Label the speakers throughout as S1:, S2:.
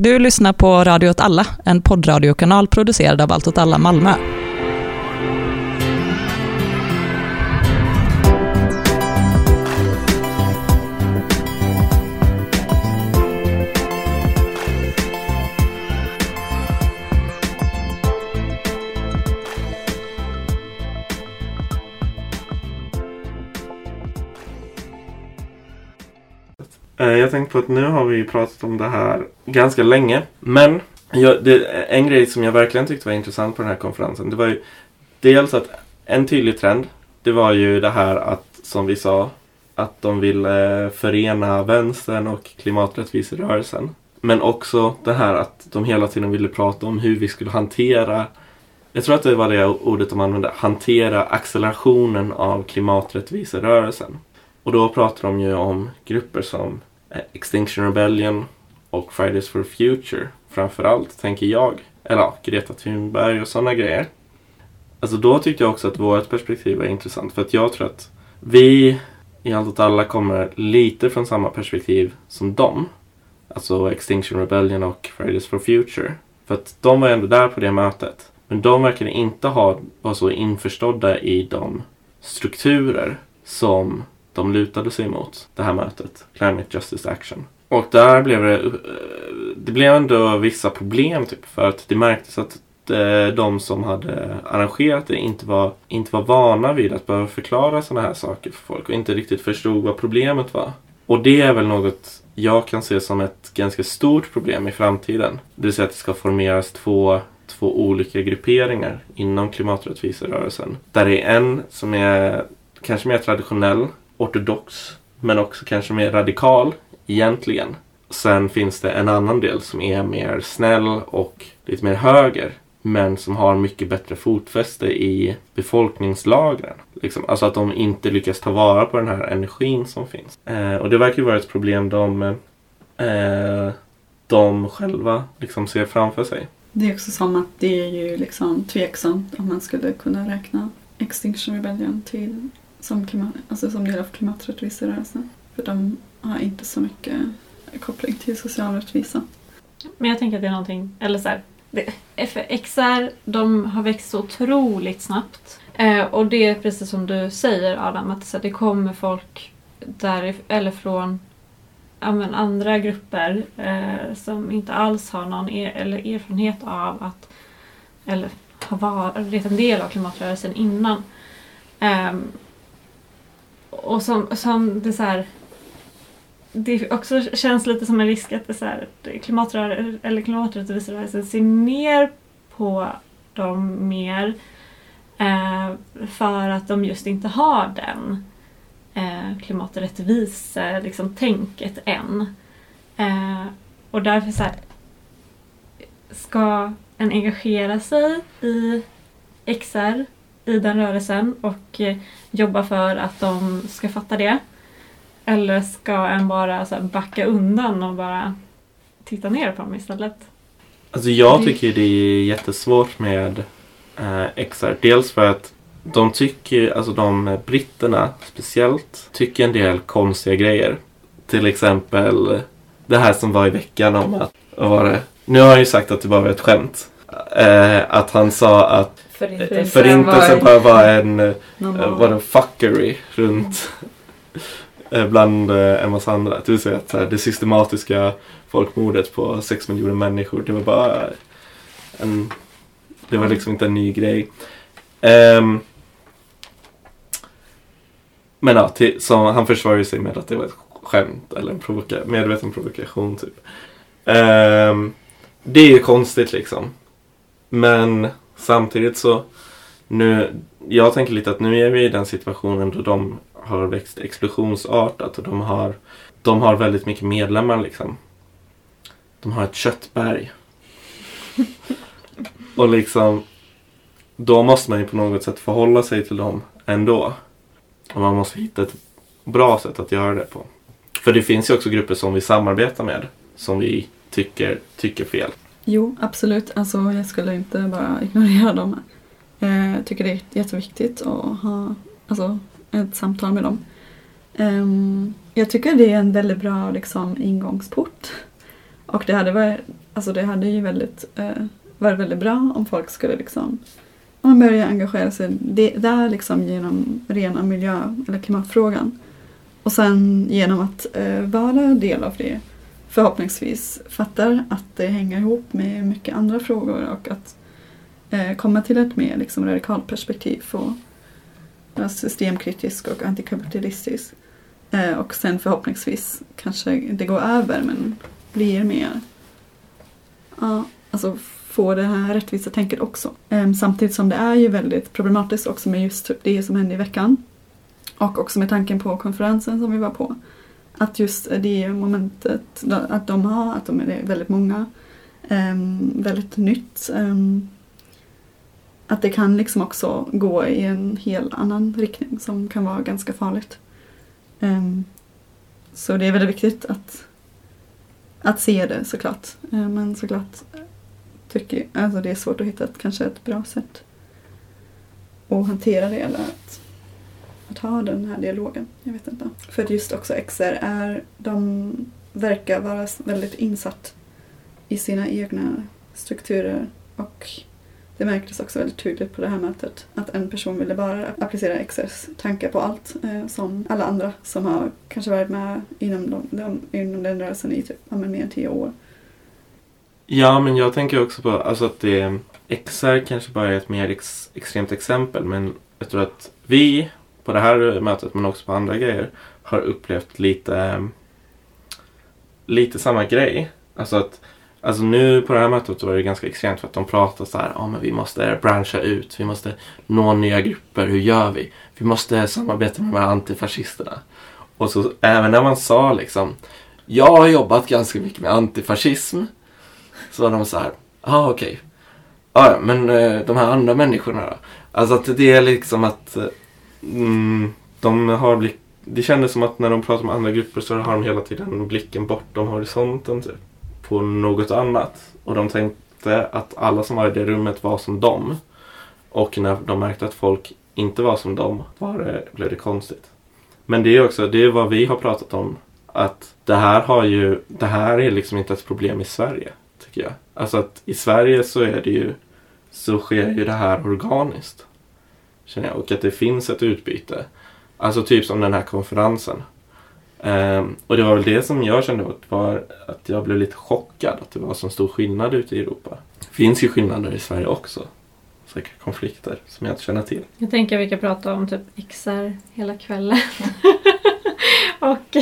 S1: Du lyssnar på Radio åt alla, en poddradiokanal producerad av Allt åt alla Malmö.
S2: Eh, jag tänkte på att nu har vi pratat om det här ganska länge. Men jag, det, en grej som jag verkligen tyckte var intressant på den här konferensen. Det var ju dels att en tydlig trend. Det var ju det här att, som vi sa, att de ville eh, förena vänstern och klimaträttviserörelsen. Men också det här att de hela tiden ville prata om hur vi skulle hantera jag tror att det var det ordet de använde. Hantera accelerationen av klimaträttviserörelsen. Och då pratar de ju om grupper som Eh, Extinction Rebellion och Fridays for Future. Framförallt, tänker jag. Eller ja, Greta Thunberg och sådana grejer. Alltså då tyckte jag också att vårt perspektiv var intressant. För att jag tror att vi i allt åt alla kommer lite från samma perspektiv som dem. Alltså Extinction Rebellion och Fridays for Future. För att de var ändå där på det mötet. Men de verkade inte ha, vara så införstådda i de strukturer som de lutade sig mot det här mötet. Climate Justice Action. Och där blev det, eh, det blev ändå vissa problem typ för att det märktes att eh, de som hade arrangerat det inte var, inte var vana vid att behöva förklara sådana här saker för folk och inte riktigt förstod vad problemet var. Och det är väl något jag kan se som ett ganska stort problem i framtiden. Det vill säga att det ska formeras två, två olika grupperingar inom klimaträttviserörelsen. Där det är en som är kanske mer traditionell, ortodox, men också kanske mer radikal egentligen. Sen finns det en annan del som är mer snäll och lite mer höger. Men som har mycket bättre fotfäste i befolkningslagren. Liksom. Alltså att de inte lyckas ta vara på den här energin som finns. Eh, och det verkar ju vara ett problem de, eh, de själva liksom ser framför sig.
S3: Det är också som att det är ju liksom tveksamt om man skulle kunna räkna Extinction Rebellion till som, klimat, alltså som del av klimaträttviserörelsen. För de har inte så mycket koppling till social rättvisa.
S4: Men jag tänker att det är någonting, eller så här, det, XR, de har växt så otroligt snabbt. Eh, och det är precis som du säger Adam, att så här, det kommer folk där, eller från ja, men andra grupper eh, som inte alls har någon er, eller erfarenhet av att, eller har varit en del av klimatrörelsen innan. Ehm, och som, som det så här, det också känns lite som en risk att det så här, klimatrörelsen eller klimaträttviserörelsen ser ner på dem mer eh, för att de just inte har den eh, klimaträttvise liksom, tänket än. Eh, och därför så här, ska en engagera sig i XR, i den rörelsen och eh, jobba för att de ska fatta det. Eller ska en bara så backa undan och bara titta ner på dem istället?
S2: Alltså jag tycker det är jättesvårt med eh, XR. Dels för att de tycker, alltså de britterna speciellt, tycker en del konstiga grejer. Till exempel det här som var i veckan om att, vad var det? Nu har jag ju sagt att det bara var ett skämt. Eh, att han sa att
S4: Förintelsen
S2: förintelsen bara var en, eh,
S3: Normal.
S2: var en fuckery runt eh, bland eh, en massa andra. Det vill säga att här, det systematiska folkmordet på sex miljoner människor, det var bara en, det var liksom inte en ny grej. Ehm, men ja, till, så han försvarar sig med att det var ett skämt eller en provoka, medveten provokation typ. Ehm, det är ju konstigt liksom. Men samtidigt så nu, jag tänker lite att nu är vi i den situationen då de har växt explosionsartat och de har, de har väldigt mycket medlemmar liksom. De har ett köttberg. och liksom, då måste man ju på något sätt förhålla sig till dem ändå. Och man måste hitta ett bra sätt att göra det på. För det finns ju också grupper som vi samarbetar med som vi tycker, tycker fel.
S3: Jo, absolut. Alltså, jag skulle inte bara ignorera dem. Eh, jag tycker det är jätteviktigt att ha alltså, ett samtal med dem. Ehm, jag tycker det är en väldigt bra liksom, ingångsport. Och det hade varit alltså det hade ju väldigt, eh, varit väldigt bra om folk skulle liksom om man börjar engagera sig det, där liksom genom rena miljö eller klimatfrågan. Och sen genom att eh, vara del av det förhoppningsvis fattar att det hänger ihop med mycket andra frågor och att eh, komma till ett mer liksom, radikalt perspektiv och systemkritisk och antikapitalistisk. Eh, och sen förhoppningsvis kanske det går över men blir mer ja, alltså få det här rättvisa tänket också. Eh, samtidigt som det är ju väldigt problematiskt också med just typ det som hände i veckan. Och också med tanken på konferensen som vi var på. Att just det momentet att de har, att de är väldigt många, um, väldigt nytt. Um, att det kan liksom också gå i en helt annan riktning som kan vara ganska farligt. Um, så det är väldigt viktigt att, att se det såklart. Men såklart tycker jag alltså det är svårt att hitta ett, kanske ett bra sätt att hantera det eller att att ha den här dialogen. Jag vet inte. För att just också XR är, de verkar vara väldigt insatt i sina egna strukturer och det märktes också väldigt tydligt på det här mötet att en person ville bara applicera XRs tankar på allt eh, som alla andra som har kanske varit med inom, de, de, inom den rörelsen i typ, mer än tio år.
S2: Ja, men jag tänker också på alltså att det, XR kanske bara är ett mer ex, extremt exempel men jag tror att vi på det här mötet men också på andra grejer har upplevt lite lite samma grej. Alltså att Alltså nu på det här mötet var det ganska extremt för att de pratar så här, ja ah, men vi måste branscha ut, vi måste nå nya grupper, hur gör vi? Vi måste samarbeta med de här antifascisterna. Och så även när man sa liksom, jag har jobbat ganska mycket med antifascism. Så var de så här, ja ah, okej. Okay. Ah, ja, men eh, de här andra människorna då? Alltså att det är liksom att eh, mm, de har blick, det kändes som att när de pratar med andra grupper så har de hela tiden blicken bortom horisonten typ, på något annat. Och de tänkte att alla som var i det rummet var som dem. Och när de märkte att folk inte var som dem var det, blev det konstigt. Men det är också det är vad vi har pratat om. Att det här har ju, det här är liksom inte ett problem i Sverige. Tycker jag. Alltså att i Sverige så är det ju, så sker ju det här organiskt. Känner jag. Och att det finns ett utbyte. Alltså typ som den här konferensen. Um, och det var väl det som jag kände var att jag blev lite chockad att det var så stor skillnad ute i Europa. Det finns ju skillnader i Sverige också. Säkert konflikter som jag inte känner till.
S4: Jag tänker att vi kan prata om typ XR hela kvällen. och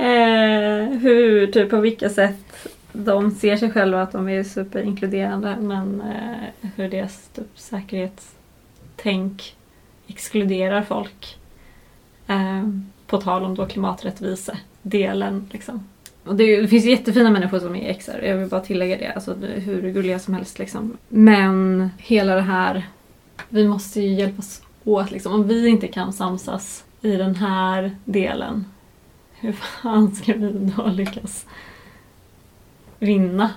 S4: eh, hur, typ på vilka sätt de ser sig själva att de är superinkluderande men eh, hur deras typ, säkerhets tänk exkluderar folk. Eh, på tal om då klimaträttvisedelen. Liksom. Och det, det, finns jättefina människor som är exar, jag vill bara tillägga det. Alltså hur gulliga som helst. Liksom. Men hela det här, vi måste ju hjälpas åt. Liksom. Om vi inte kan samsas i den här delen, hur fan ska vi då lyckas vinna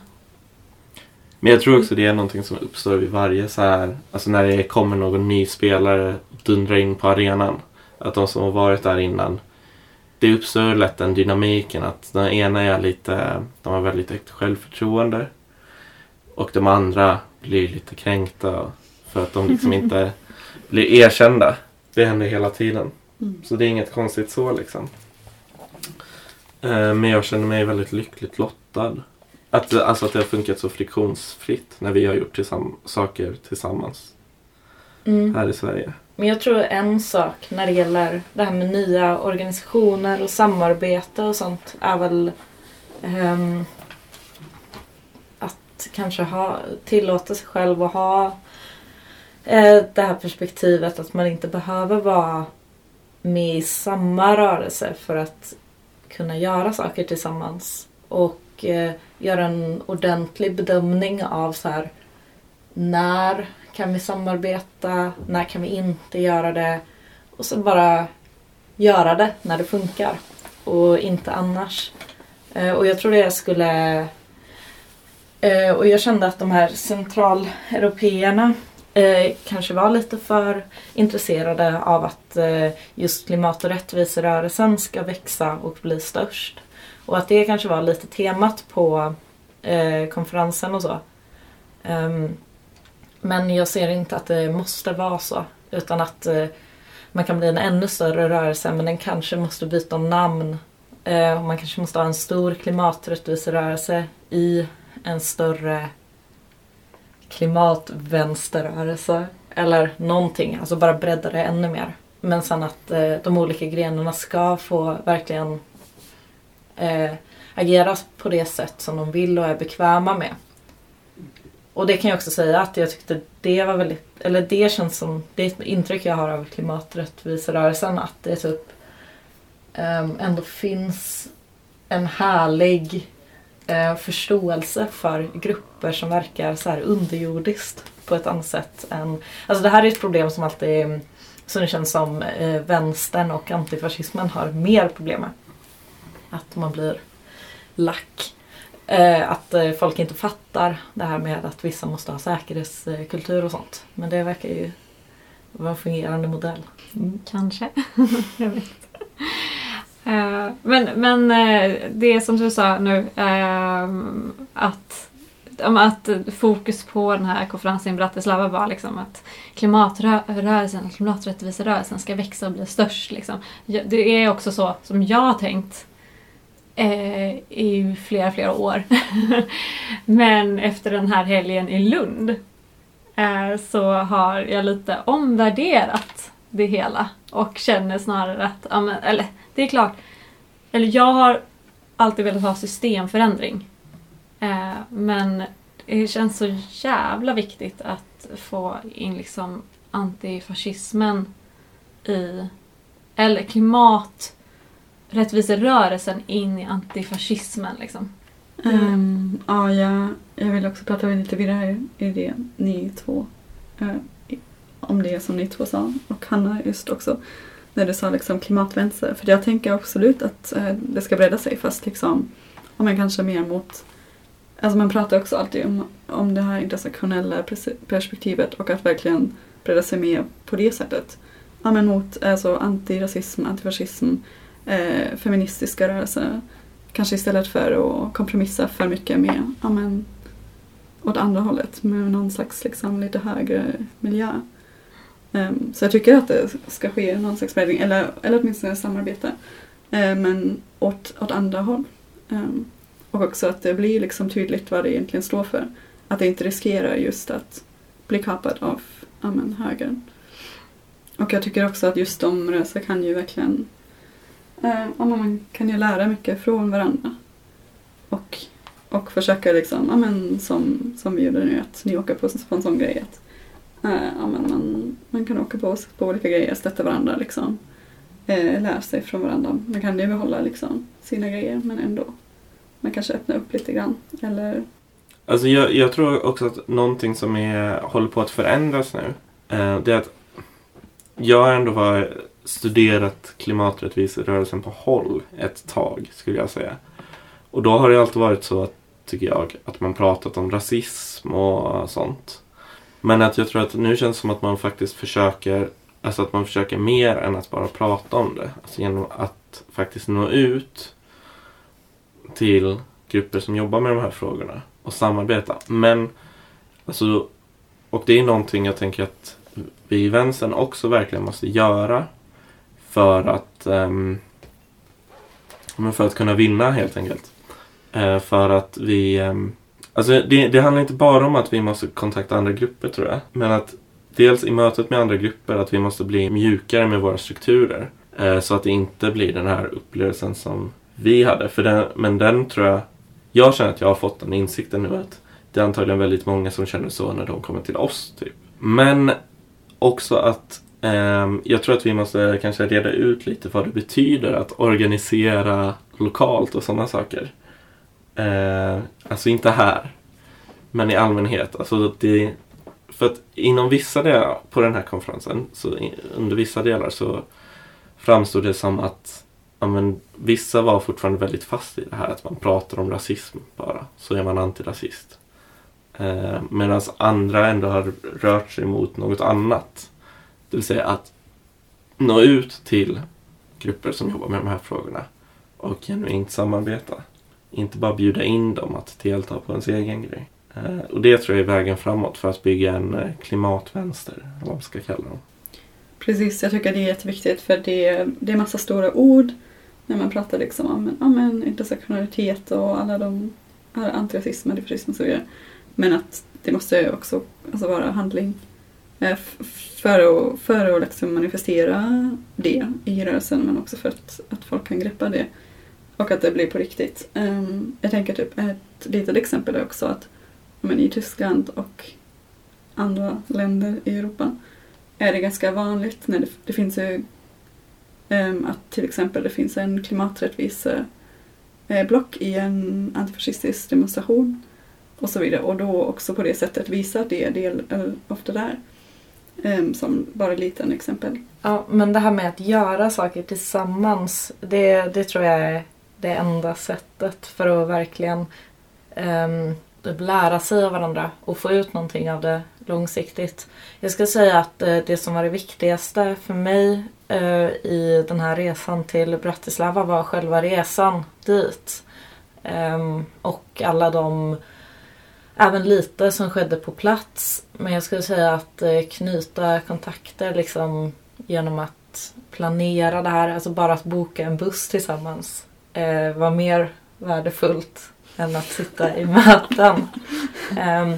S2: men jag tror också det är någonting som uppstår vid varje så här, alltså när det kommer någon ny spelare dundrar in på arenan. Att de som har varit där innan, det uppstår lätt den dynamiken att den ena är lite, de har väldigt högt självförtroende. Och de andra blir lite kränkta för att de liksom inte blir erkända. Det händer hela tiden. Mm. Så det är inget konstigt så liksom. Eh, men jag känner mig väldigt lyckligt lottad. Att, alltså att det har funkat så friktionsfritt när vi har gjort tillsamm saker tillsammans mm. här i Sverige.
S5: Men jag tror en sak när det gäller det här med nya organisationer och samarbete och sånt är väl um, att kanske ha, tillåta sig själv att ha uh, det här perspektivet att man inte behöver vara med i samma rörelse för att kunna göra saker tillsammans. Och uh, göra en ordentlig bedömning av så här, när kan vi samarbeta, när kan vi inte göra det och så bara göra det när det funkar och inte annars. Eh, och jag tror det skulle... Eh, och jag kände att de här centraleuropeerna eh, kanske var lite för intresserade av att just klimat och rättviserörelsen ska växa och bli störst. Och att det kanske var lite temat på eh, konferensen och så. Um, men jag ser inte att det måste vara så. Utan att eh, man kan bli en ännu större rörelse men den kanske måste byta namn. Eh, och man kanske måste ha en stor klimaträttviserörelse i en större klimatvänsterrörelse. Eller någonting, alltså bara bredda det ännu mer. Men sen att eh, de olika grenarna ska få verkligen eh, agera på det sätt som de vill och är bekväma med. Och det kan jag också säga att jag tyckte det var väldigt, eller det känns som, det är ett intryck jag har av klimaträttviserörelsen att det typ um, ändå finns en härlig uh, förståelse för grupper som verkar så här underjordiskt på ett annat sätt än, alltså det här är ett problem som alltid, som det känns som uh, vänstern och antifascismen har mer problem med. Att man blir lack. Eh, att eh, folk inte fattar det här med att vissa måste ha säkerhetskultur och sånt. Men det verkar ju vara en fungerande modell.
S4: Mm, kanske. jag vet eh, Men, men det som du sa nu ehm, att, att fokus på den här konferensen i Bratislava var liksom att klimatrörelsen, klimaträttviserörelsen ska växa och bli störst. Liksom. Det är också så som jag har tänkt eh, i flera, flera år. Men efter den här helgen i Lund eh, så har jag lite omvärderat det hela och känner snarare att, ja, men, eller det är klart, eller jag har alltid velat ha systemförändring. Eh, men det känns så jävla viktigt att få in liksom antifascismen i, eller klimat rättviserörelsen in i antifascismen liksom?
S3: Um, ja, jag, jag vill också prata lite vidare i det ni två uh, om det som ni två sa och Hanna just också när du sa liksom klimatvänster. För jag tänker absolut att uh, det ska bredda sig fast liksom om man kanske mer mot Alltså man pratar också alltid om, om det här intersektionella perspektivet och att verkligen bredda sig mer på det sättet. Ja men mot alltså antirasism, antifascism, eh, feministiska rörelser. Kanske istället för att kompromissa för mycket med, ja men, åt andra hållet med någon slags liksom lite högre miljö. Um, så jag tycker att det ska ske någon slags breddning eller, eller åtminstone samarbete. Uh, men åt, åt andra håll. Um, och också att det blir liksom tydligt vad det egentligen står för. Att det inte riskerar just att bli kapad av amen, högern. Och jag tycker också att just de rörelser kan ju verkligen Eh, ja, man kan ju lära mycket från varandra. Och, och försöka liksom, ja, men som, som vi gjorde nu, att ni åker på, på en sån grej. Att, eh, ja, men man, man kan åka på, på olika grejer, stötta varandra liksom. Eh, lära sig från varandra. Man kan ju behålla liksom, sina grejer men ändå. Man kanske öppnar upp lite grann. Eller...
S2: Alltså jag, jag tror också att någonting som är, håller på att förändras nu. Eh, det är att jag ändå har studerat klimaträttviserörelsen på håll ett tag skulle jag säga. Och då har det alltid varit så att, tycker jag, att man pratat om rasism och sånt. Men att jag tror att nu känns det som att man faktiskt försöker Alltså att man försöker mer än att bara prata om det. Alltså genom att faktiskt nå ut till grupper som jobbar med de här frågorna och samarbeta. Men, alltså, och det är någonting jag tänker att vi i vänstern också verkligen måste göra för att um, för att kunna vinna helt enkelt. Uh, för att vi um, Alltså det, det handlar inte bara om att vi måste kontakta andra grupper tror jag. Men att dels i mötet med andra grupper att vi måste bli mjukare med våra strukturer. Uh, så att det inte blir den här upplevelsen som vi hade. För den, men den tror jag Jag känner att jag har fått den insikten nu att det är antagligen väldigt många som känner så när de kommer till oss. Typ. Men också att Ehm, jag tror att vi måste kanske reda ut lite vad det betyder att organisera lokalt och sådana saker. Ehm, alltså inte här, men i allmänhet. Alltså det, för att inom vissa delar på den här konferensen, så under vissa delar så framstod det som att ja, men, vissa var fortfarande väldigt fast i det här att man pratar om rasism bara, så är man antirasist. Eh, Medan andra ändå har rört sig mot något annat. Det vill säga att nå ut till grupper som jobbar med de här frågorna och genuint samarbeta. inte bara bjuda in dem att delta på ens egen grej. Eh, och det tror jag är vägen framåt för att bygga en eh, klimatvänster, eller vad man ska kalla dem.
S3: Precis, jag tycker det är jätteviktigt för det, det är massa stora ord när man pratar liksom om ja, men, intersektionalitet och alla de här antirasism, antifascism och så vidare. Men att det måste också alltså, vara handling Eh, för att, för att liksom manifestera det i rörelsen men också för att, att folk kan greppa det och att det blir på riktigt. Ehm, jag tänker typ ett litet exempel är också att men, i Tyskland och andra länder i Europa är det ganska vanligt när det, det finns ju ehm, att till exempel det finns en klimaträttviseblock eh, i en antifascistisk demonstration och så vidare och då också på det sättet visa att det är del, eh, ofta där. Ehm, som bara ett litet exempel.
S5: Ja, men det här med att göra saker tillsammans, det, det tror jag är det enda sättet för att verkligen um, lära sig av varandra och få ut någonting av det långsiktigt. Jag ska säga att uh, det som var det viktigaste för mig uh, i den här resan till Bratislava var själva resan dit. Um, och alla de även lite som skedde på plats. Men jag skulle säga att eh, knyta kontakter liksom genom att planera det här, alltså bara att boka en buss tillsammans eh, var mer värdefullt än att sitta i möten. Ehm,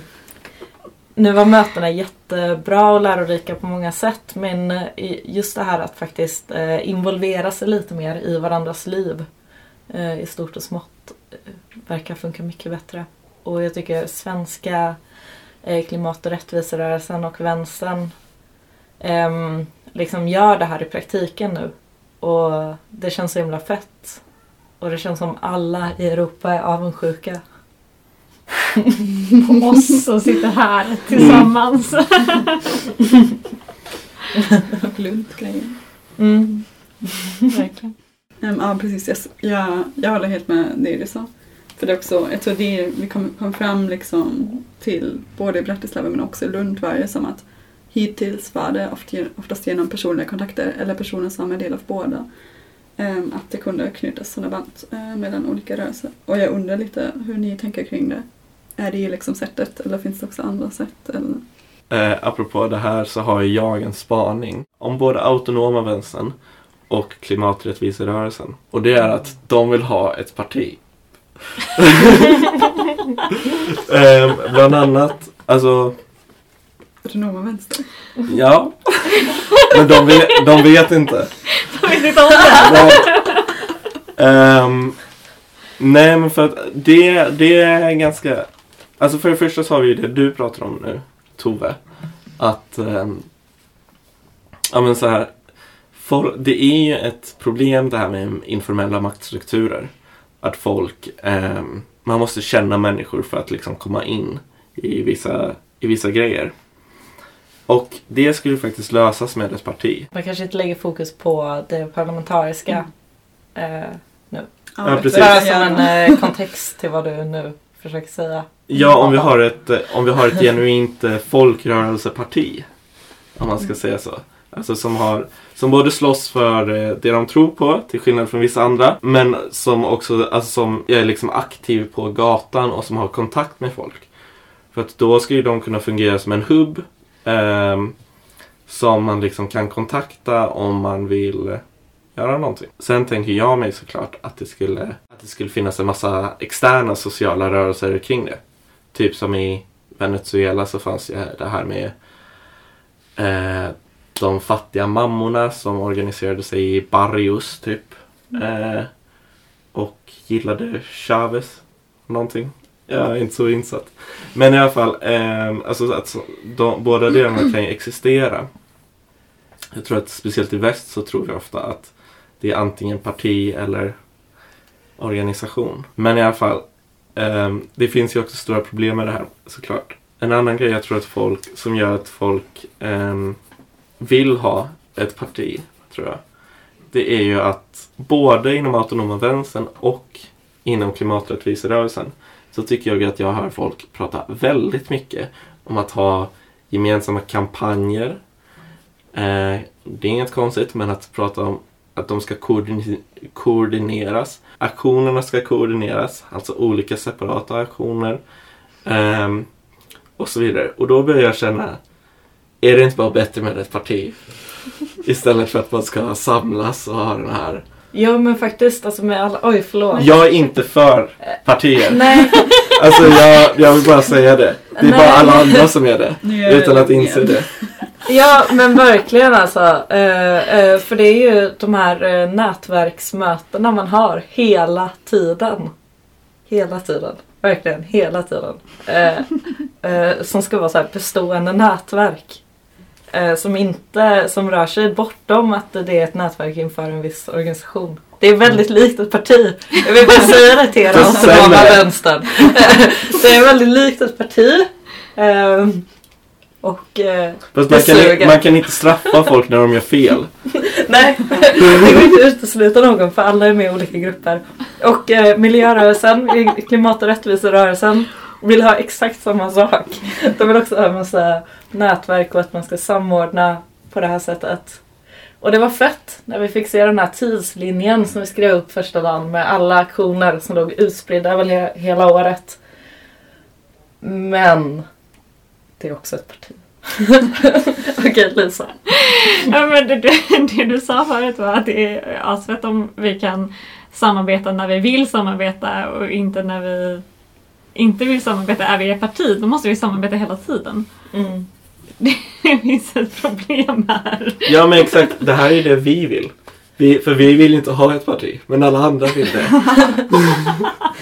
S5: nu var mötena jättebra och lärorika på många sätt men eh, just det här att faktiskt involvera sig lite mer i varandras liv i stort och smått verkar funka mycket bättre. Och jag tycker svenska eh, klimat och rättviserörelsen och vänstern eh, liksom gör det här i praktiken nu. Och det känns så himla fett. Och det känns som alla i Europa är avundsjuka.
S4: På oss som sitter här tillsammans.
S3: Och Lund-grejen.
S5: Mm.
S4: Verkligen.
S3: Um, ja, precis. Jag, jag, jag håller helt med det du sa. För det är också, jag tror det vi kom, kom fram liksom till både i Bratislava men också i Lund var det som att hittills var det oftast genom personliga kontakter eller personer som är del av båda. Ehm, att det kunde knytas sådana band eh, mellan olika rörelser. Och jag undrar lite hur ni tänker kring det. Är det liksom sättet eller finns det också andra sätt? Eller?
S2: Eh, apropå det här så har jag en spaning om både autonoma vänstern och klimaträttviserörelsen. Och det är att de vill ha ett parti eh, bland annat, alltså,
S3: Autonoma vänster?
S2: ja. Men de vet, de vet inte.
S4: Jag vet inte om det.
S2: Nej. Ehm, nej men för att det, det är ganska... Alltså för det första så har vi ju det du pratar om nu, Tove. Att... Um, ja men så här. For, det är ju ett problem det här med informella maktstrukturer. Att folk... ehm, man måste känna människor för att liksom komma in i vissa, i vissa grejer. Och det skulle faktiskt lösas med ett parti.
S5: Man kanske inte lägger fokus på det parlamentariska. Eh,
S2: Ja, precis.
S5: bara som en eh, kontext till vad du nu försöker säga.
S2: Ja, om vi har ett, eh, om vi har ett genuint eh, folkrörelseparti. Om man ska säga så. Alltså som, har, som både slåss för eh, det de tror på, till skillnad från vissa andra. Men som också alltså som är liksom aktiv på gatan och som har kontakt med folk. För att då ska ju de kunna fungera som en hubb. eh, som man liksom kan kontakta om man vill eh, göra någonting. Sen tänker jag mig såklart att det skulle, att det skulle finnas en massa externa sociala rörelser kring det. Typ som i Venezuela så fanns ju det här med eh, de fattiga mammorna som organiserade sig i barrios typ. Eh, och gillade Chavez. Någonting. Jag är inte så insatt. Men i alla fall, eh, alltså att de, båda delarna kan ju existera. Jag tror att speciellt i väst så tror vi ofta att det är antingen parti eller organisation. Men i alla fall, ehm, det finns ju också stora problem med det här såklart. En annan grej jag tror att folk, som gör att folk ehm, vill ha ett parti, tror jag. Det är ju att både inom autonoma vänstern och inom klimaträttviserörelsen så tycker jag att jag hör folk prata väldigt mycket om att ha gemensamma kampanjer. Eh, det är inget konstigt, men att prata om att de ska koordine- koordineras aktionerna ska koordineras, alltså olika separata aktioner. Eh, och så vidare. Och då börjar jag känna, är det inte bara bättre med ett parti? Istället för att man ska samlas och ha den här.
S5: Jo men faktiskt, alltså med alla... Oj förlåt.
S2: Jag är inte för partier.
S5: Nej,
S2: Alltså jag, jag vill bara säga det. Det är bara
S5: Nej.
S2: alla andra som är det.
S3: Är
S2: Utan att inse
S3: igen.
S2: det.
S5: ja men verkligen alltså. Eh, eh, för det är ju de här eh, nätverksmötena man har hela tiden. Hela tiden. Verkligen hela tiden. Eh, eh, som ska vara så här bestående nätverk. Eh, som inte, som rör sig bortom att det är ett nätverk inför en viss organisation. Det är väldigt likt ett parti. Jag vill bara säga det till er autonoma
S2: stämmer.
S5: vänstern. det är väldigt likt ett parti. Eh, och eh,
S2: Fast man kan, man kan inte straffa folk när de gör fel.
S5: Nej, det går inte att utesluta någon för alla är med i olika grupper. Och eh, miljörörelsen, klimat och rättviserörelsen vill ha exakt samma sak. De vill också ha en massa nätverk och att man ska samordna på det här sättet. Och det var fett när vi fick se den här tidslinjen som vi skrev upp första dagen med alla aktioner som låg utspridda över he- hela året. Men det är också ett parti. Okej Lisa.
S4: Ja, men det, det, det du sa förut var att det är asfett om vi kan samarbeta när vi vill samarbeta och inte när vi inte vill samarbeta är vi ett parti. Då måste vi samarbeta hela tiden.
S5: Mm.
S4: Det finns ett problem här.
S2: Ja men exakt, det här är det vi vill. Vi, för vi vill inte ha ett parti, men alla andra vill det.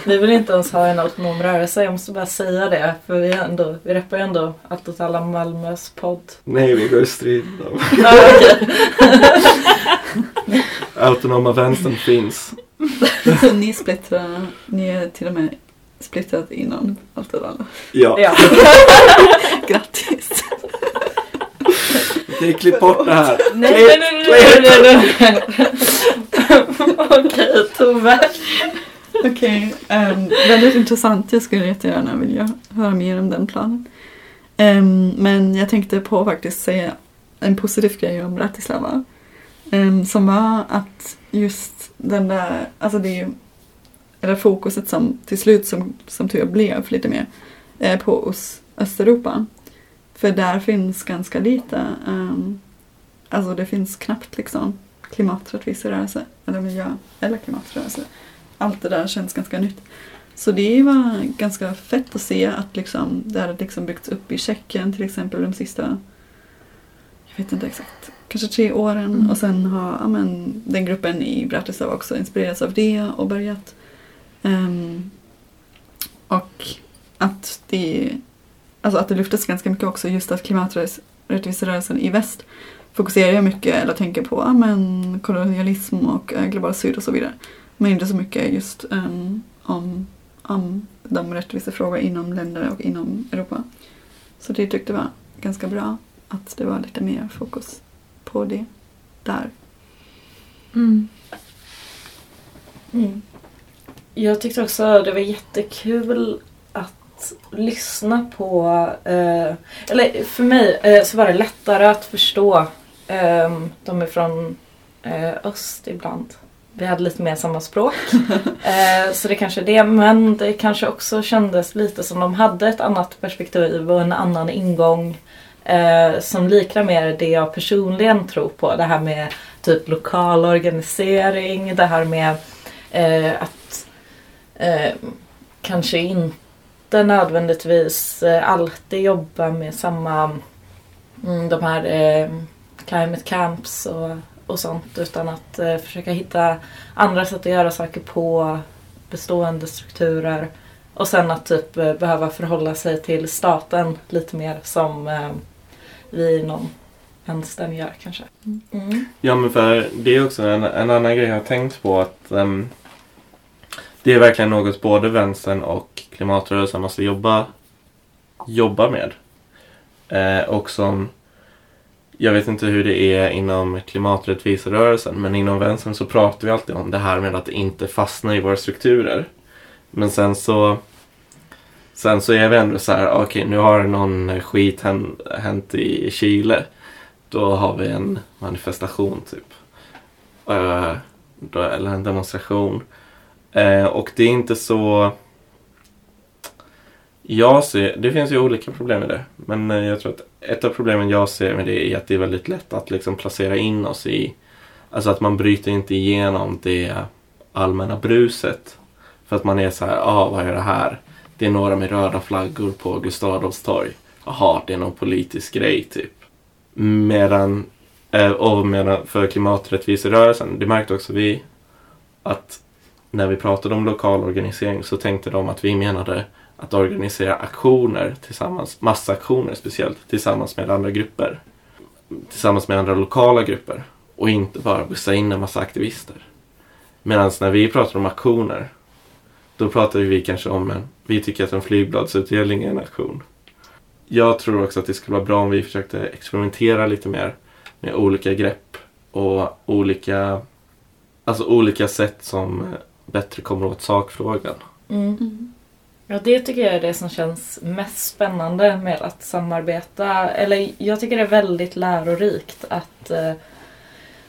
S5: Vi vill inte ens ha en autonom rörelse, jag måste bara säga det. För vi, ändå, vi reppar ju ändå Allt åt alla Malmös podd.
S2: Nej, vi går i strid.
S5: Okej.
S2: Autonoma vänstern finns.
S3: Så ni splittrar, ni är till och med splittrat inom allt och alla.
S2: Ja.
S5: ja.
S3: Grattis!
S2: Okej, klipp bort det här.
S5: Nej, nej, nej, nej, nej, nej, nej. Okej, Tove.
S3: Okej, ehm, väldigt intressant. Jag skulle jättegärna vilja höra mer om den planen. Ehm, men jag tänkte på faktiskt säga en positiv grej om Bratislava. Ehm, som var att just den där, alltså det är eller fokuset som till slut som, som tur blev lite mer eh, på Öst, Östeuropa. För där finns ganska lite, ehm, alltså det finns knappt liksom klimaträttviserörelse eller miljö eller klimatrörelse allt det där känns ganska nytt. Så det var ganska fett att se att liksom, det hade liksom byggts upp i Tjeckien till exempel de sista, jag vet inte exakt, kanske tre åren.
S5: Mm.
S3: Och sen har ja, men, den gruppen i Bratislava också inspirerats av det och börjat. Ehm, och att det, alltså att det lyftes ganska mycket också just att klimaträttviserörelsen i väst fokuserar ju mycket eller tänker på men, kolonialism och eh, global syd och så vidare. Men inte så mycket just ehm, om, om de rättvisefrågor inom länder och inom Europa. Så det tyckte jag var ganska bra att det var lite mer fokus på det där.
S5: Mm. Jag tyckte också det var jättekul att lyssna på, eh, eller för mig eh, så var det lättare att förstå eh, de är från eh, öst ibland. Vi hade lite mer samma språk. eh, så det kanske är det. Men det kanske också kändes lite som de hade ett annat perspektiv och en annan ingång. Eh, som liknar mer det jag personligen tror på. Det här med typ lokal organisering. Det här med att kanske inte nödvändigtvis eh, alltid jobba med samma mm, de här eh, climate camps och, och sånt utan att eh, försöka hitta andra sätt att göra saker på bestående strukturer och sen att typ eh, behöva förhålla sig till staten lite mer som eh, vi inom vänstern gör kanske. Mm.
S2: Ja men för det är också en, en annan grej jag har tänkt på att ehm, det är verkligen något både vänstern och klimatrörelsen måste jobba, jobba med. Eh, och som jag vet inte hur det är inom klimaträttviserörelsen men inom vänstern så pratar vi alltid om det här med att inte fastna i våra strukturer. Men sen så Sen så är vi ändå så här, okej nu har någon skit hänt, hänt i Chile. Då har vi en manifestation typ. Eh, då, eller en demonstration. Eh, och det är inte så... Jag ser, det finns ju olika problem med det. Men eh, jag tror att ett av problemen jag ser med det är att det är väldigt lätt att liksom placera in oss i... Alltså att man bryter inte igenom det allmänna bruset. För att man är så här, ah, vad är det här? Det är några med röda flaggor på Gustav Adolfs torg. Jaha, det är någon politisk grej typ. Medan, eh, och medan för klimaträttviserörelsen, det märkte också vi att när vi pratade om lokal organisering så tänkte de att vi menade att organisera aktioner tillsammans, massaktioner speciellt, tillsammans med andra grupper. Tillsammans med andra lokala grupper. Och inte bara bussa in en massa aktivister. Medan när vi pratar om aktioner, då pratar vi kanske om en, vi tycker att en flygbladsutdelning är en aktion. Jag tror också att det skulle vara bra om vi försökte experimentera lite mer med olika grepp och olika, alltså olika sätt som bättre kommer åt sakfrågan.
S5: Mm.
S3: Mm.
S5: Ja, det tycker jag är det som känns mest spännande med att samarbeta. Eller jag tycker det är väldigt lärorikt att eh,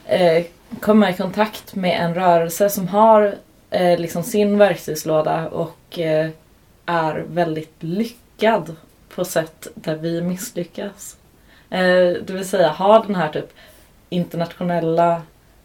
S5: eh, komma i kontakt med en rörelse som har eh, liksom sin verktygslåda och eh, är väldigt lyckad på sätt där vi misslyckas. Eh, det vill säga ha den här typ internationella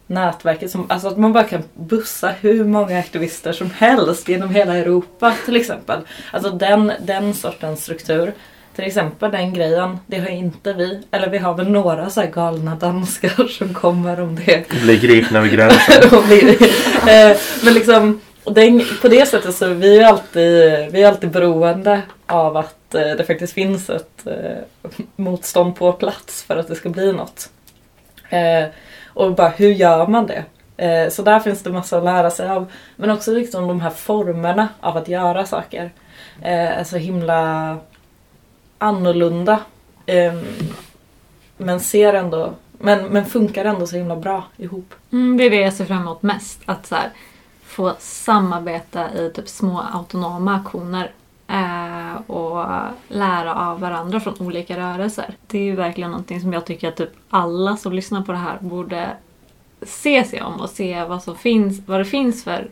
S5: nätverket. Som, alltså att man bara kan bussa hur många aktivister som helst genom hela Europa till exempel. Alltså den, den sortens struktur. Till exempel den grejen, det har inte vi. Eller vi har väl några så galna danskar som kommer om det.
S2: Bli gripna vid gränsen.
S5: Och blir- eh, Men liksom den, på det sättet så är vi alltid, vi är alltid beroende av att eh, det faktiskt finns ett eh, motstånd på plats för att det ska bli något. Och bara hur gör man det? Eh, så där finns det massa att lära sig av. Men också liksom de här formerna av att göra saker. Eh, är så himla annorlunda. Ehm, men ser ändå, men, men funkar ändå så himla bra ihop.
S4: Mm, det är det jag ser fram emot mest. Att så här, få samarbeta i typ små autonoma aktioner. Eh, och lära av varandra från olika rörelser. Det är ju verkligen någonting som jag tycker att typ alla som lyssnar på det här borde se sig om och se vad, som finns, vad det finns för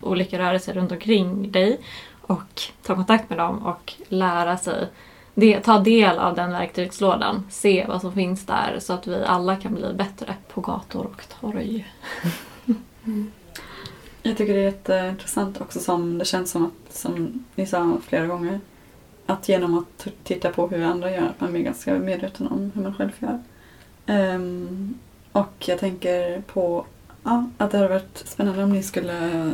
S4: olika rörelser runt omkring dig. Och ta kontakt med dem och lära sig det, ta del av den verktygslådan. Se vad som finns där så att vi alla kan bli bättre på gator och torg. Mm.
S3: Jag tycker det är jätteintressant också som det känns som att, som ni sa flera gånger, att genom att titta på hur andra gör, att man blir ganska medveten om hur man själv gör. Um, och jag tänker på ja, att det hade varit spännande om ni skulle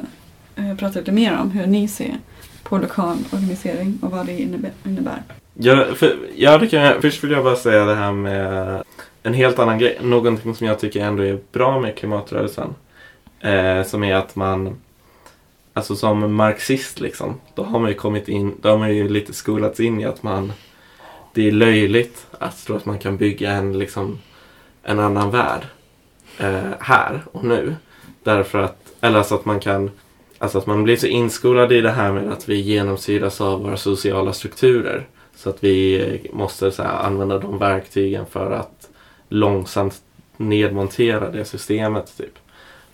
S3: uh, prata lite mer om hur ni ser på lokal organisering och vad det innebär. innebär.
S2: Ja, för, ja det kan jag, först vill jag bara säga det här med en helt annan grej. Någonting som jag tycker ändå är bra med klimatrörelsen. Eh, som är att man, alltså som marxist liksom, då har man ju kommit in, då har man ju lite skolats in i att man, det är löjligt att tro att man kan bygga en liksom, en annan värld eh, här och nu. Därför att, eller alltså att man kan, alltså att man blir så inskolad i det här med att vi genomsyras av våra sociala strukturer. Så att vi eh, måste så här, använda de verktygen för att långsamt nedmontera det systemet. Typ.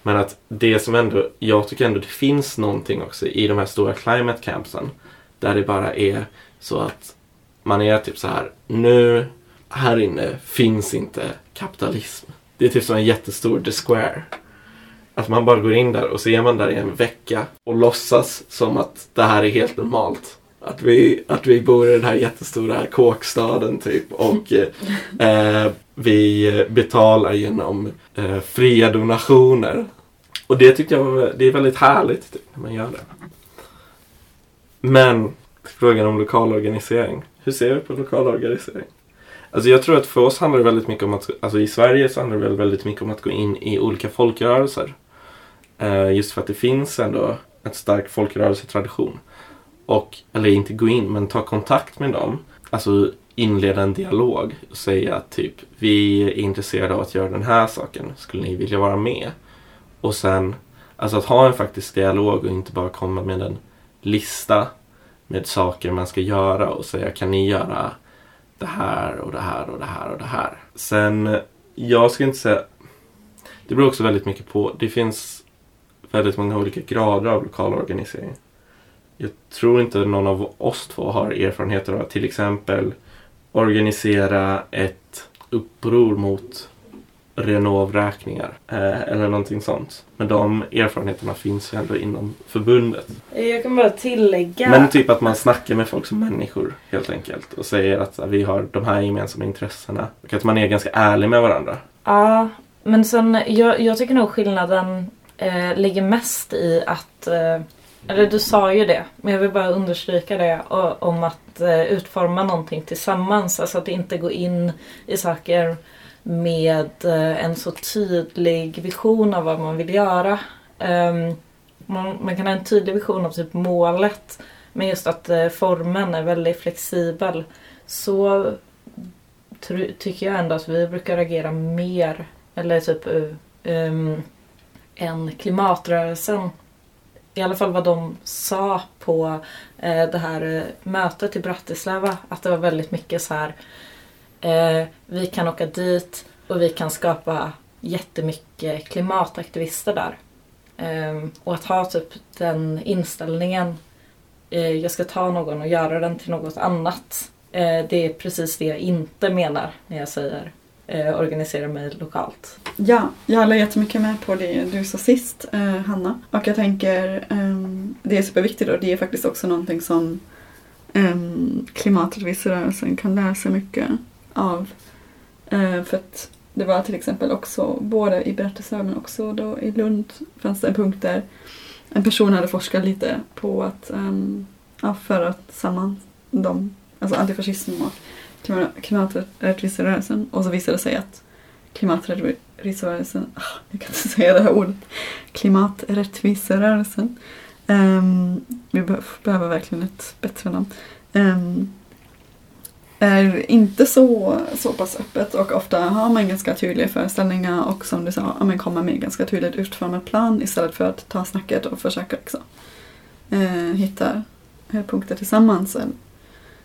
S2: Men att det som ändå, jag tycker ändå det finns någonting också i de här stora climate campsen. Där det bara är så att man är typ så här, nu här inne finns inte kapitalism. Det är typ som en jättestor The Square. Att man bara går in där och så är man där i en vecka och låtsas som att det här är helt normalt. Att vi, att vi bor i den här jättestora kåkstaden typ och eh, vi betalar genom eh, fria donationer. Och det tycker jag var- det är väldigt härligt typ, när man gör det. Men frågan om lokal organisering. Hur ser vi på lokal organisering? Alltså jag tror att för oss handlar det väldigt mycket om att, alltså i Sverige så handlar det väl väldigt mycket om att gå in i olika folkrörelser. Eh, just för att det finns ändå en stark folkrörelsetradition. Och, eller inte gå in, men ta kontakt med dem. Alltså inleda en dialog och säga att typ vi är intresserade av att göra den här saken. Skulle ni vilja vara med? Och sen, alltså att ha en faktisk dialog och inte bara komma med en lista med saker man ska göra och säga kan ni göra det här och det här och det här och det här. Sen, jag ska inte säga... Det beror också väldigt mycket på. Det finns väldigt många olika grader av lokal organisering. Jag tror inte någon av oss två har erfarenheter av att till exempel organisera ett uppror mot Renov-räkningar eh, eller någonting sånt. Men de erfarenheterna finns ju ändå inom förbundet.
S5: Jag kan bara tillägga...
S2: Men typ att man snackar med folk som människor helt enkelt och säger att vi har de här gemensamma intressena. Och att man är ganska ärlig med varandra.
S5: Ja, men sen jag, jag tycker nog skillnaden eh, ligger mest i att eh, eller du sa ju det, men jag vill bara understryka det och, om att eh, utforma någonting tillsammans. Alltså att inte gå in i saker med eh, en så tydlig vision av vad man vill göra. Ehm, man, man, kan ha en tydlig vision av typ målet men just att eh, formen är väldigt flexibel. Så tycker jag ändå att vi brukar agera mer, eller typ um, än klimatrörelsen. I alla fall vad de sa på eh, det här mötet i Bratislava. Att det var väldigt mycket så här Eh, vi kan åka dit och vi kan skapa jättemycket klimataktivister där. Eh, och att ha typ den inställningen, eh, jag ska ta någon och göra den till något annat. Eh, det är precis det jag inte menar när jag säger eh, organisera mig lokalt.
S3: Ja, jag håller jättemycket med på det du sa sist, eh, Hanna. Och jag tänker, ehm, det är superviktigt och det är faktiskt också någonting som ehm, um, klimaträttviserörelsen kan lära sig mycket av. Eh, för att det var till exempel också, både i Bratislava men också då i Lund fanns det en punkt där en person hade forskat lite på att um, ja, föra samman dem, alltså antifascism och klimaträttviserörelsen och så visade det sig att klimaträttviserörelsen, ah, jag kan inte säga det här ordet, klimaträttviserörelsen, um, ehm, vi behöver verkligen ett bättre namn, um, är inte så, så pass öppet och ofta har man ganska tydliga föreställningar och som du sa, man kommer med ganska tydligt utformad plan istället för att ta snacket och försöka liksom, eh, hitta eh, punkter tillsammans.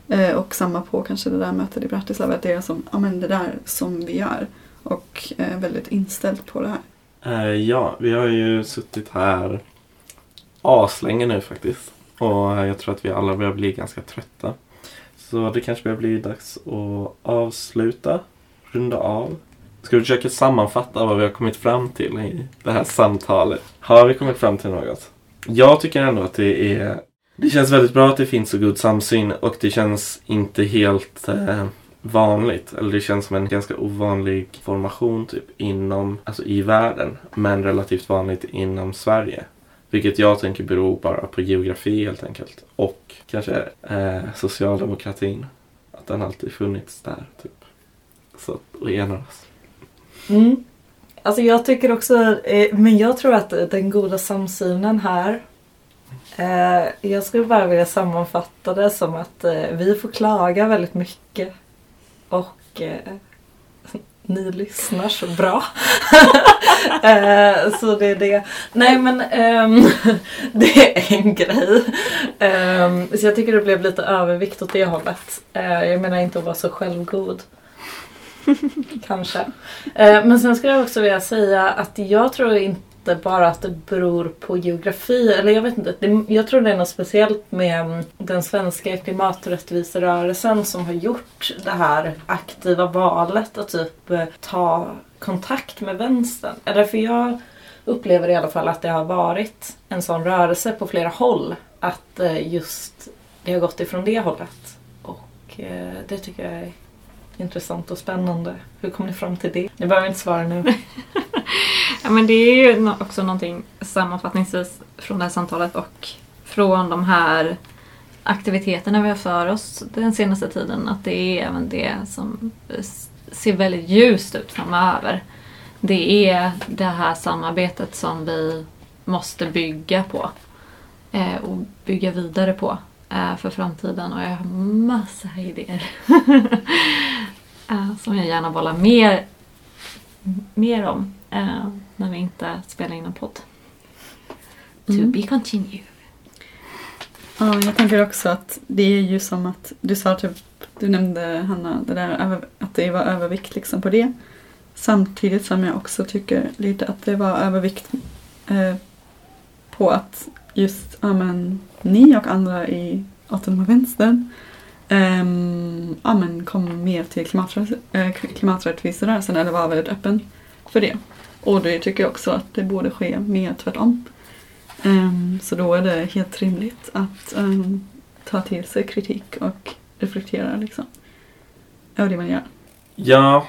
S3: Eh, och samma på kanske det där mötet i Bratislava, att det är som, ja men det där som vi gör och eh, väldigt inställt på det här.
S2: Eh, ja, vi har ju suttit här aslänge nu faktiskt. Och jag tror att vi alla börjar bli ganska trötta. Så det kanske börjar bli dags att avsluta, runda av. Ska vi försöka sammanfatta vad vi har kommit fram till i det här samtalet? Har vi kommit fram till något? Jag tycker ändå att det är... Det känns väldigt bra att det finns så god samsyn och det känns inte helt eh, vanligt. Eller det känns som en ganska ovanlig formation typ inom, alltså i världen. Men relativt vanligt inom Sverige. Vilket jag tänker beror bara på geografi helt enkelt. Och kanske eh, socialdemokratin. Att den alltid funnits där. Typ. Så att enar oss.
S5: Mm. Alltså jag tycker också, eh, men jag tror att den goda samsynen här eh, jag skulle bara vilja sammanfatta det som att eh, vi får klaga väldigt mycket. Och eh, ni lyssnar så bra. uh, så det är det. Nej men um, det är en grej. Um, så jag tycker det blev lite övervikt åt det hållet. Uh, jag menar inte att vara så självgod. Kanske. Uh, men sen skulle jag också vilja säga att jag tror inte inte bara att det beror på geografi. Eller jag vet inte. Det, jag tror det är något speciellt med mm, den svenska klimaträttviserörelsen som har gjort det här aktiva valet att typ eh, ta kontakt med vänstern. Eller för jag upplever i alla fall att det har varit en sån rörelse på flera håll. Att eh, just det har gått ifrån det hållet. Och eh, det tycker jag är intressant och spännande. Hur kom ni fram till det? Ni behöver inte svara nu.
S4: ja, men det är ju också någonting sammanfattningsvis från det här samtalet och från de här aktiviteterna vi har för oss den senaste tiden. Att det är även det som ser väldigt ljust ut framöver. Det är det här samarbetet som vi måste bygga på eh, och bygga vidare på eh, för framtiden och jag har massa idéer eh, som jag gärna bollar mer, mer om eh, när vi inte spelar in en podd. To mm. be continued.
S3: Ja, jag tänker också att det är ju som att du sa typ, du nämnde Hanna, det där att det var övervikt liksom på det. Samtidigt som jag också tycker lite att det var övervikt eh, på att just ja, men, ni och andra i autonoma vänstern um, ja, men, kom mer till äh, klimaträttviserörelsen eller var väldigt öppen för det. Och det tycker jag också att det borde ske mer tvärtom. Um, så då är det helt rimligt att um, ta till sig kritik och reflektera liksom, över det man gör.
S2: Ja,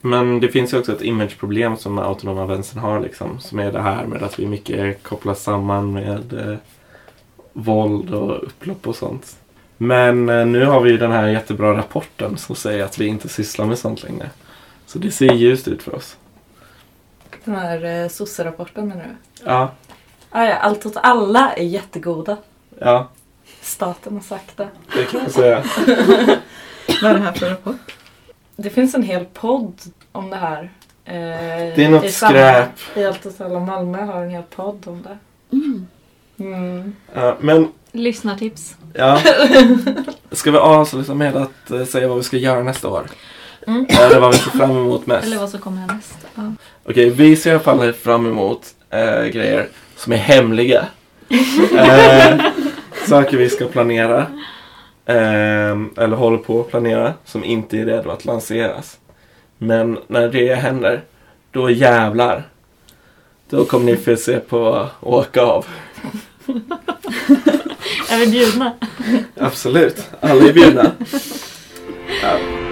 S2: men det finns ju också ett imageproblem som autonoma vänstern har liksom. Som är det här med att vi mycket kopplas samman med eh, våld och upplopp och sånt. Men eh, nu har vi ju den här jättebra rapporten som säger att vi inte sysslar med sånt längre. Så det ser ljust ut för oss.
S5: Den här eh, sosse-rapporten menar du?
S2: Ja,
S5: Ah, ja, allt åt alla är jättegoda.
S2: ja,
S5: Staten har sagt det.
S2: det kan jag säga.
S3: Vad är det här för rapport?
S5: Det finns en hel podd om det här. Eh,
S2: Det är något
S5: i samma-
S2: skräp.
S5: I Allt åt alla Malmö har en hel podd om det.
S3: Mm.
S5: Mm.
S2: Ja, men
S4: Lyssnartips.
S2: Ja. Ska vi avsluta med att eh, säga vad vi ska göra nästa år?
S5: Mm.
S2: Eller vad vi ser fram emot mest?
S4: Eller vad som kommer härnäst. Ja.
S2: Okej, vi ser i alla fall fram emot eh, grejer som är hemliga. eh, saker vi ska planera. Eh, eller håller på att planera. Som inte är redo att lanseras. Men när det händer, då jävlar. Då kommer ni få se på åka av.
S4: Är vi bjudna?
S2: Absolut, alla är bjudna.